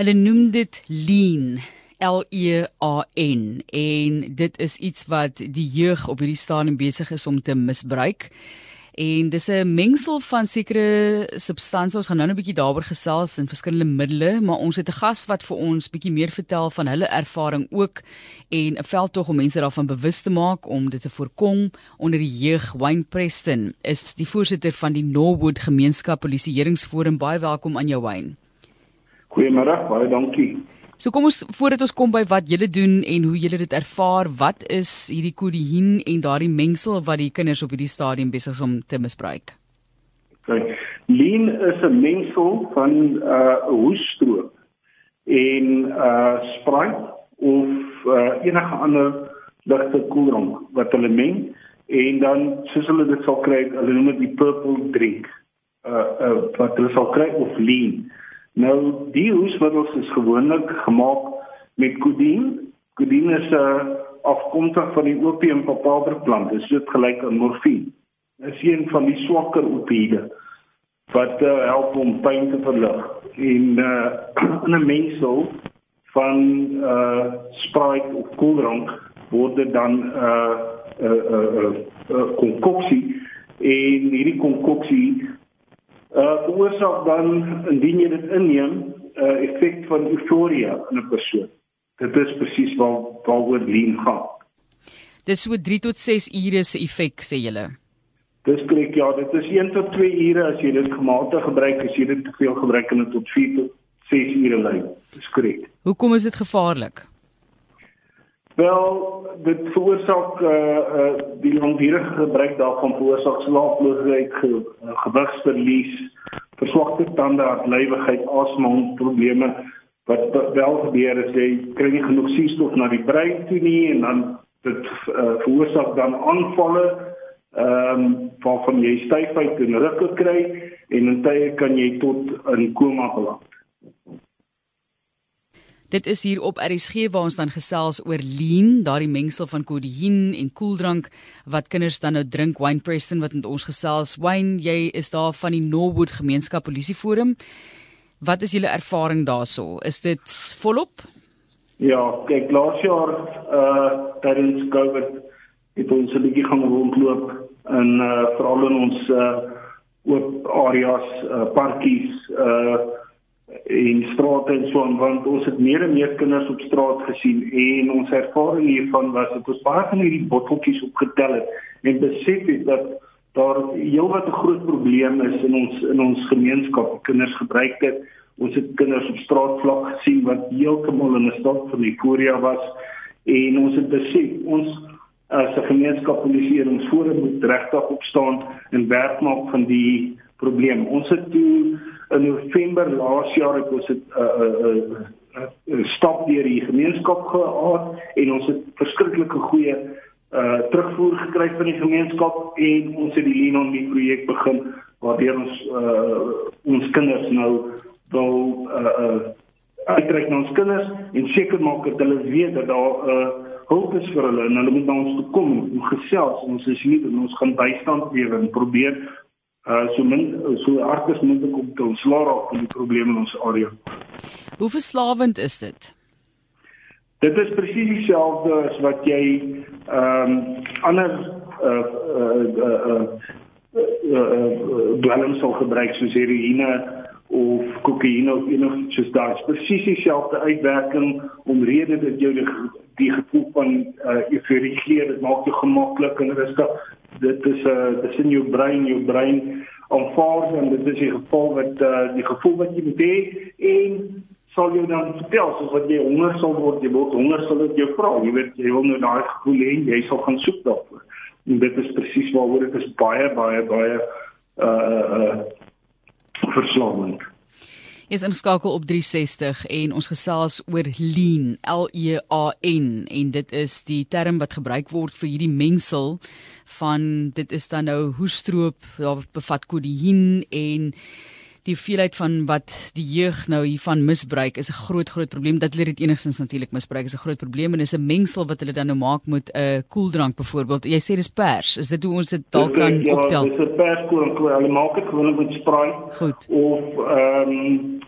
Hulle noem dit lean. L E A N en dit is iets wat die jeug op hierdie stadium besig is om te misbruik. En dis 'n mengsel van sekere substansies. Ons gaan nou 'n bietjie daaroor gesels in verskillende middele, maar ons het 'n gas wat vir ons bietjie meer vertel van hulle ervaring ook en 'n veldtog om mense daarvan bewus te maak om dit te voorkom onder die jeug. Wayne Preston is die voorsitter van die Norwood Gemeenskap Polisieeringsforum. Baie welkom aan jou Wayne. Goeiemôre, baie dankie. So kom ons voordat ons kom by wat julle doen en hoe julle dit ervaar, wat is hierdie kodien en daardie mengsel wat die kinders op hierdie stadium besig is om te misbruik? Okay. Lean is 'n mengsel van uh, hoesstroop en uh Sprite of uh, enige ander ligte koeldrank wat hulle meng en dan soos hulle dit sal kry, hulle noem dit die purple drink. Uh, uh wat hulle sal kry of lean. Nou die hoesmiddels is gewoonlik gemaak met kodien. Kodien is 'n uh, afkomstig van die opium papaverplant. Dit is soort gelyk aan morfine. Dit is een van die swakker opioïde wat uh, help om pyn te verlig. En uh, in 'n mengsel van uh Sprite of koeldrank word dit dan 'n uh, 'n uh, 'n uh, uh, uh, konkoksie en hierdie konkoksie uh veroorsaak dan indien jy dit inneem 'n uh, effek van euforia in 'n persoon. Dit is presies waar waaroor lean gaan. Dis so 3 tot 6 ure se effek sê julle. Dis korrek ja, dit is 1 tot 2 ure as jy dit gematig gebruik, as jy dit te veel gebruik kan dit tot 4 tot 6 ure lei. Dis korrek. Hoekom is dit gevaarlik? Wel, dit veroorsaak uh uh die langdurige gebruik daarvan veroorsaak slaaploosheid, ge, uh, gewigsverlies, verswakte tande, hartlywigheid, asmaprobleme. Wat wel gebeur is jy kry nie genoeg suurstof na die brein toe nie en dan dit uh, veroorsaak dan aanvalle ehm um, waarvan jy styfheid en rukke kry en in tye kan jy tot in koma beland. Dit is hier op RSG waar ons dan gesels oor lean, daardie mengsel van kodien en koeldrank wat kinders dan nou drink. Wayne Preston wat met ons gesels. Wayne, jy is daar van die Norwood Gemeenskap Polisieforum. Wat is julle ervaring daarso? Is dit volop? Ja, kyk laas jaar uh tydens Covid het ons 'n bietjie gaan rondloop en uh veral in ons uh oop areas, uh parkies, uh en strate en so aan want ons het meer en meer kinders op straat gesien en ons ervaring hiervan was dat ons baie van hierdie botteltjies opgetel het en besef het dat daar heelwat 'n groot probleem is in ons in ons gemeenskap. Kinders gebruik dit. Ons het kinders op straat vlak gesien wat heeltemal in 'n staat van euforia was en ons het besef ons as 'n gemeenskap polisie ons voor moet regtig opstaan en werk maak van die probleem. Ons het toe in November laas jaar het ons 'n uh, uh, uh, uh, stap deur die gemeenskap gehad en ons het verskriklike goeie uh terugvoer gekry van die gemeenskap en ons het die Lenon Me projek begin waardeur ons uh ons kinders nou wil uh uh uitreik na ons kinders en seker maak dat hulle weet dat daar 'n uh, hulp is vir hulle en hulle moet na ons toe kom en gesels. Ons is hier en ons gaan bystand lewer en probeer uh so min so hard as moontlik om te ontslaa raak van die probleme in ons area. Hoe verslawend is dit? Dit is presies dieselfde as wat jy ehm um, ander uh uh uh uh dwelms sal gebruik soos heroïne of kokaine of enigiets soos daai. Presies dieselfde uitwerking omrede dat jy die, die gevoel van uh euforie gee, dit maak jou gemaklik en rustig dit is 'n uh, dis in jou brein, jou brein aanvaar en dit is die gevoel wat uh, die gevoel wat jy het en sal jy dan vertel soos wat jy honger sal word, jy word honger sal dit jou vra. Jy weet jy wil nou daai gevoel hê, jy sal gaan soek daarvoor. En dit is presies waaroor dit is baie baie baie uh uh verslawend is ingeskakel op 360 en ons gesels oor lean L E A N en dit is die term wat gebruik word vir hierdie mengsel van dit is dan nou hoestroop daar bevat kodien en die hoeveelheid van wat die jeug nou hiervan misbruik is 'n groot groot probleem. Dat hulle dit enigstens natuurlik misbruik is 'n groot probleem. En is 'n mengsel wat hulle dan nou maak met 'n uh, koeldrank byvoorbeeld jy sê dis pers. Is dit hoe ons dit dalk kan ja, optel? dis 'n pers koeldrank hulle maak dit gewoonlik met Sprite Goed. of ehm um,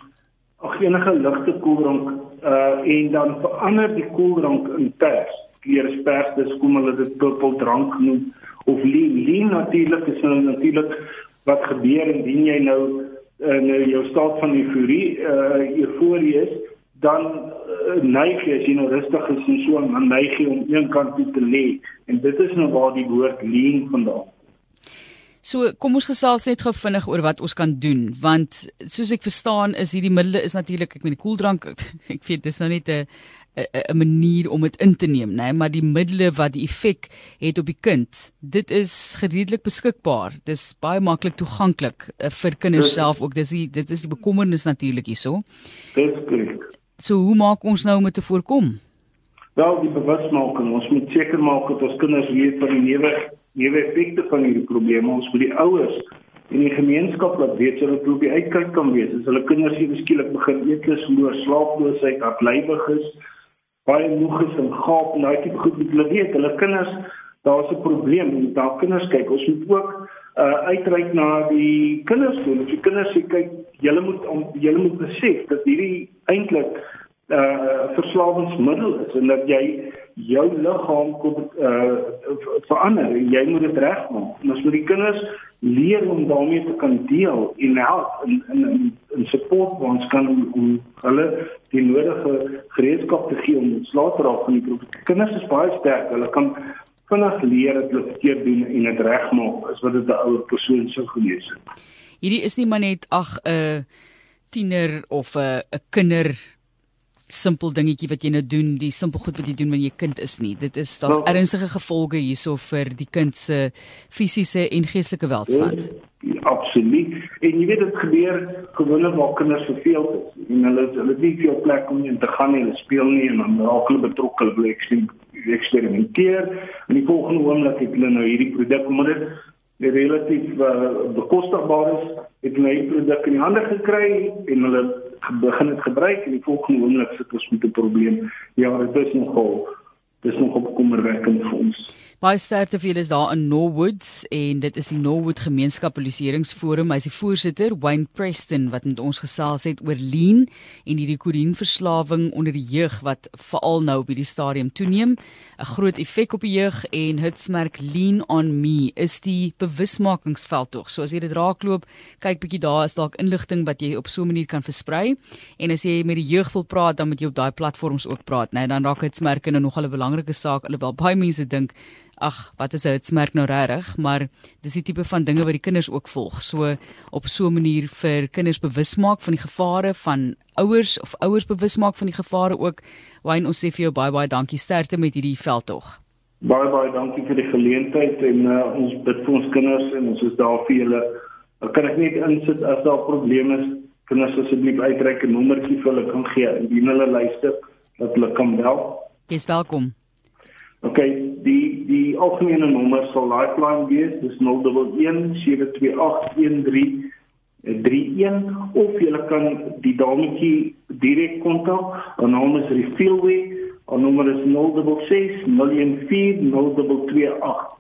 ag enige ligte koeldrank uh en dan verander die koeldrank in pers. Kleur pers, dis kom hulle dit purple drank noem. Of lean. Lean natuurlik is nou natuurlik wat gebeur indien jy nou in uh, jou staat van euforie uh euforie is dan uh, neig jy as jy nou rustig is en so dan neig jy om een kant toe te lê. En dit is nou waar die woord lean vandaan So kom ons gesels net gou vinnig oor wat ons kan doen want soos ek verstaan is hierdie middele is natuurlik ek meen die koeldrank ek weet dis nou net 'n 'n manier om dit in te neem nê nee? maar die middele wat die effek het op die kind dit is redelik beskikbaar dis baie maklik toeganklik uh, vir kinders self ook dis die, dit is die bekommernis natuurlik hierso Dis korrek So hoe maak ons nou om dit te voorkom? Wel, die bewusmaking. Ons moet seker maak dat ons kinders weet van die neuwe neuwe effekte van hierdie probleme. Ons moet die ouers en die gemeenskap laat weet sodat hulle op die uitkyk kan wees. As hulle kinders hier beskiklik begin eetlus verloor, slaaploosheid, hartlywig is, baie moeg is en gaap en daai tipe goed moet hulle weet. Hulle kinders, daar's 'n probleem. Ons daar kinders kyk. Ons moet ook uh uitreik na die kinders toe. As die kinders sê kyk, julle moet julle moet besef dat hierdie eintlik uh verslawingsmiddel is en dat jy jou liggaam kom uh verander en jy moet dit regmaak. En as moet die kinders leer om daarmee te kan deel en help in in in support ons kan om hulle die nodige gereedskap te gee om slaap te raak van die probleem. Kinders is baie sterk. Hulle kan vinnig leer dat hulle verkeerd doen en dit regmaak as wat dit 'n ouer persoon sou gelees het. Hierdie is nie maar net ag 'n uh, tiener of 'n uh, 'n kinder simpel dingetjie wat jy nou doen, die simpel goed wat jy doen wanneer jy kind is nie. Dit is daar's well, ernstige gevolge hierso vir die kind se fisiese en geestelike welstand. Ja, absoluut. En jy weet dit gebeur gewoonlik waar kinders verveeld is en hulle hulle het nie veel plek om in te gaan nie, hulle speel nie en dan raak hulle betrokke, hulle wil eksperimenteer. En die volgende oomblik het hulle nou hierdie produk omdat dit relatief uh, bekostigbaar is, het hulle hierdie produk in die hande gekry en hulle begin dit gebruik en die volgende oomblik sit ons met 'n probleem. Ja, dit is nogal dis nog opkommerwekkend vir ons. Baie sterkte vir julle is daar in Norwoods en dit is die Norwood Gemeenskapspoliseringsforum. Hy is die voorsitter, Wayne Preston wat met ons gesels het oor lean en hierdie korinverslawing onder die jeug wat veral nou op hierdie stadium toeneem. 'n Groot effek op die jeug en hitsmerk Lean on Me is die bewusmakingsveld tog. So as jy dit raakloop, kyk bietjie daar is dalk inligting wat jy op so 'n manier kan versprei. En as jy met die jeug wil praat, dan moet jy op daai platforms ook praat, né? Nee, dan raak hitsmerke nou nogal 'n belangrike saak. Alhoewel baie mense dink ag, wat is 'n hitsmerk nou regtig, maar dis die tipe van dinge wat die kinders ook volg. So op so 'n manier vir kinders bewus maak van die gevare van ouers of ouers bewus maak van die gevare ook. Wayne, ons sê vir jou baie baie dankie sterkte met hierdie veldtog. Baie baie dankie vir die geleentheid en uh, ons bid vir ons kinders en ons is daar vir julle. Ek kan ek net insit as daar probleme is, kinders asseblief uitreik 'n nommertjie vir hulle kan gee indien hulle luister dat hulle kan bel. Jy's welkom. OK, die die algemene nommer sal Lifeline wees, dis 011 72813 31 of jy kan die dametjie direk kontak. Haar naam is Refillway. Haar nommer is 066 014 0228.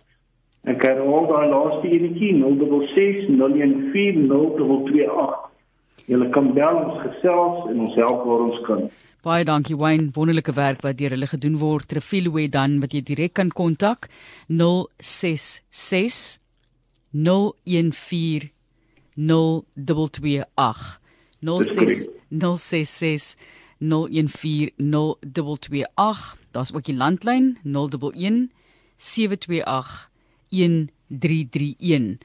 Ek herhaal daai laaste enetjie 066 014 0228. Julle kan bel ons gesels en ons help waar ons kan. Baie dankie Wayne, wonderlike werk wat deur hulle gedoen word. Trefilwe dan wat jy direk kan kontak 066 014 0228 066 0140228 daar's ook die landlyn 011 728 1331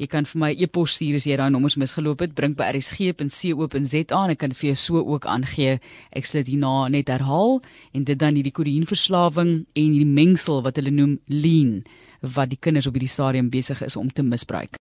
Jy kan vir my e-pos stuur as jy daai nommers misgeloop het, bring by rsg.co.za en ek kan dit vir jou so ook aangee. Ek sal dit hierna net herhaal en dit dan hierdie kodeïnverslawing en hierdie mengsel wat hulle noem lean wat die kinders op hierdie stadium besig is om te misbruik.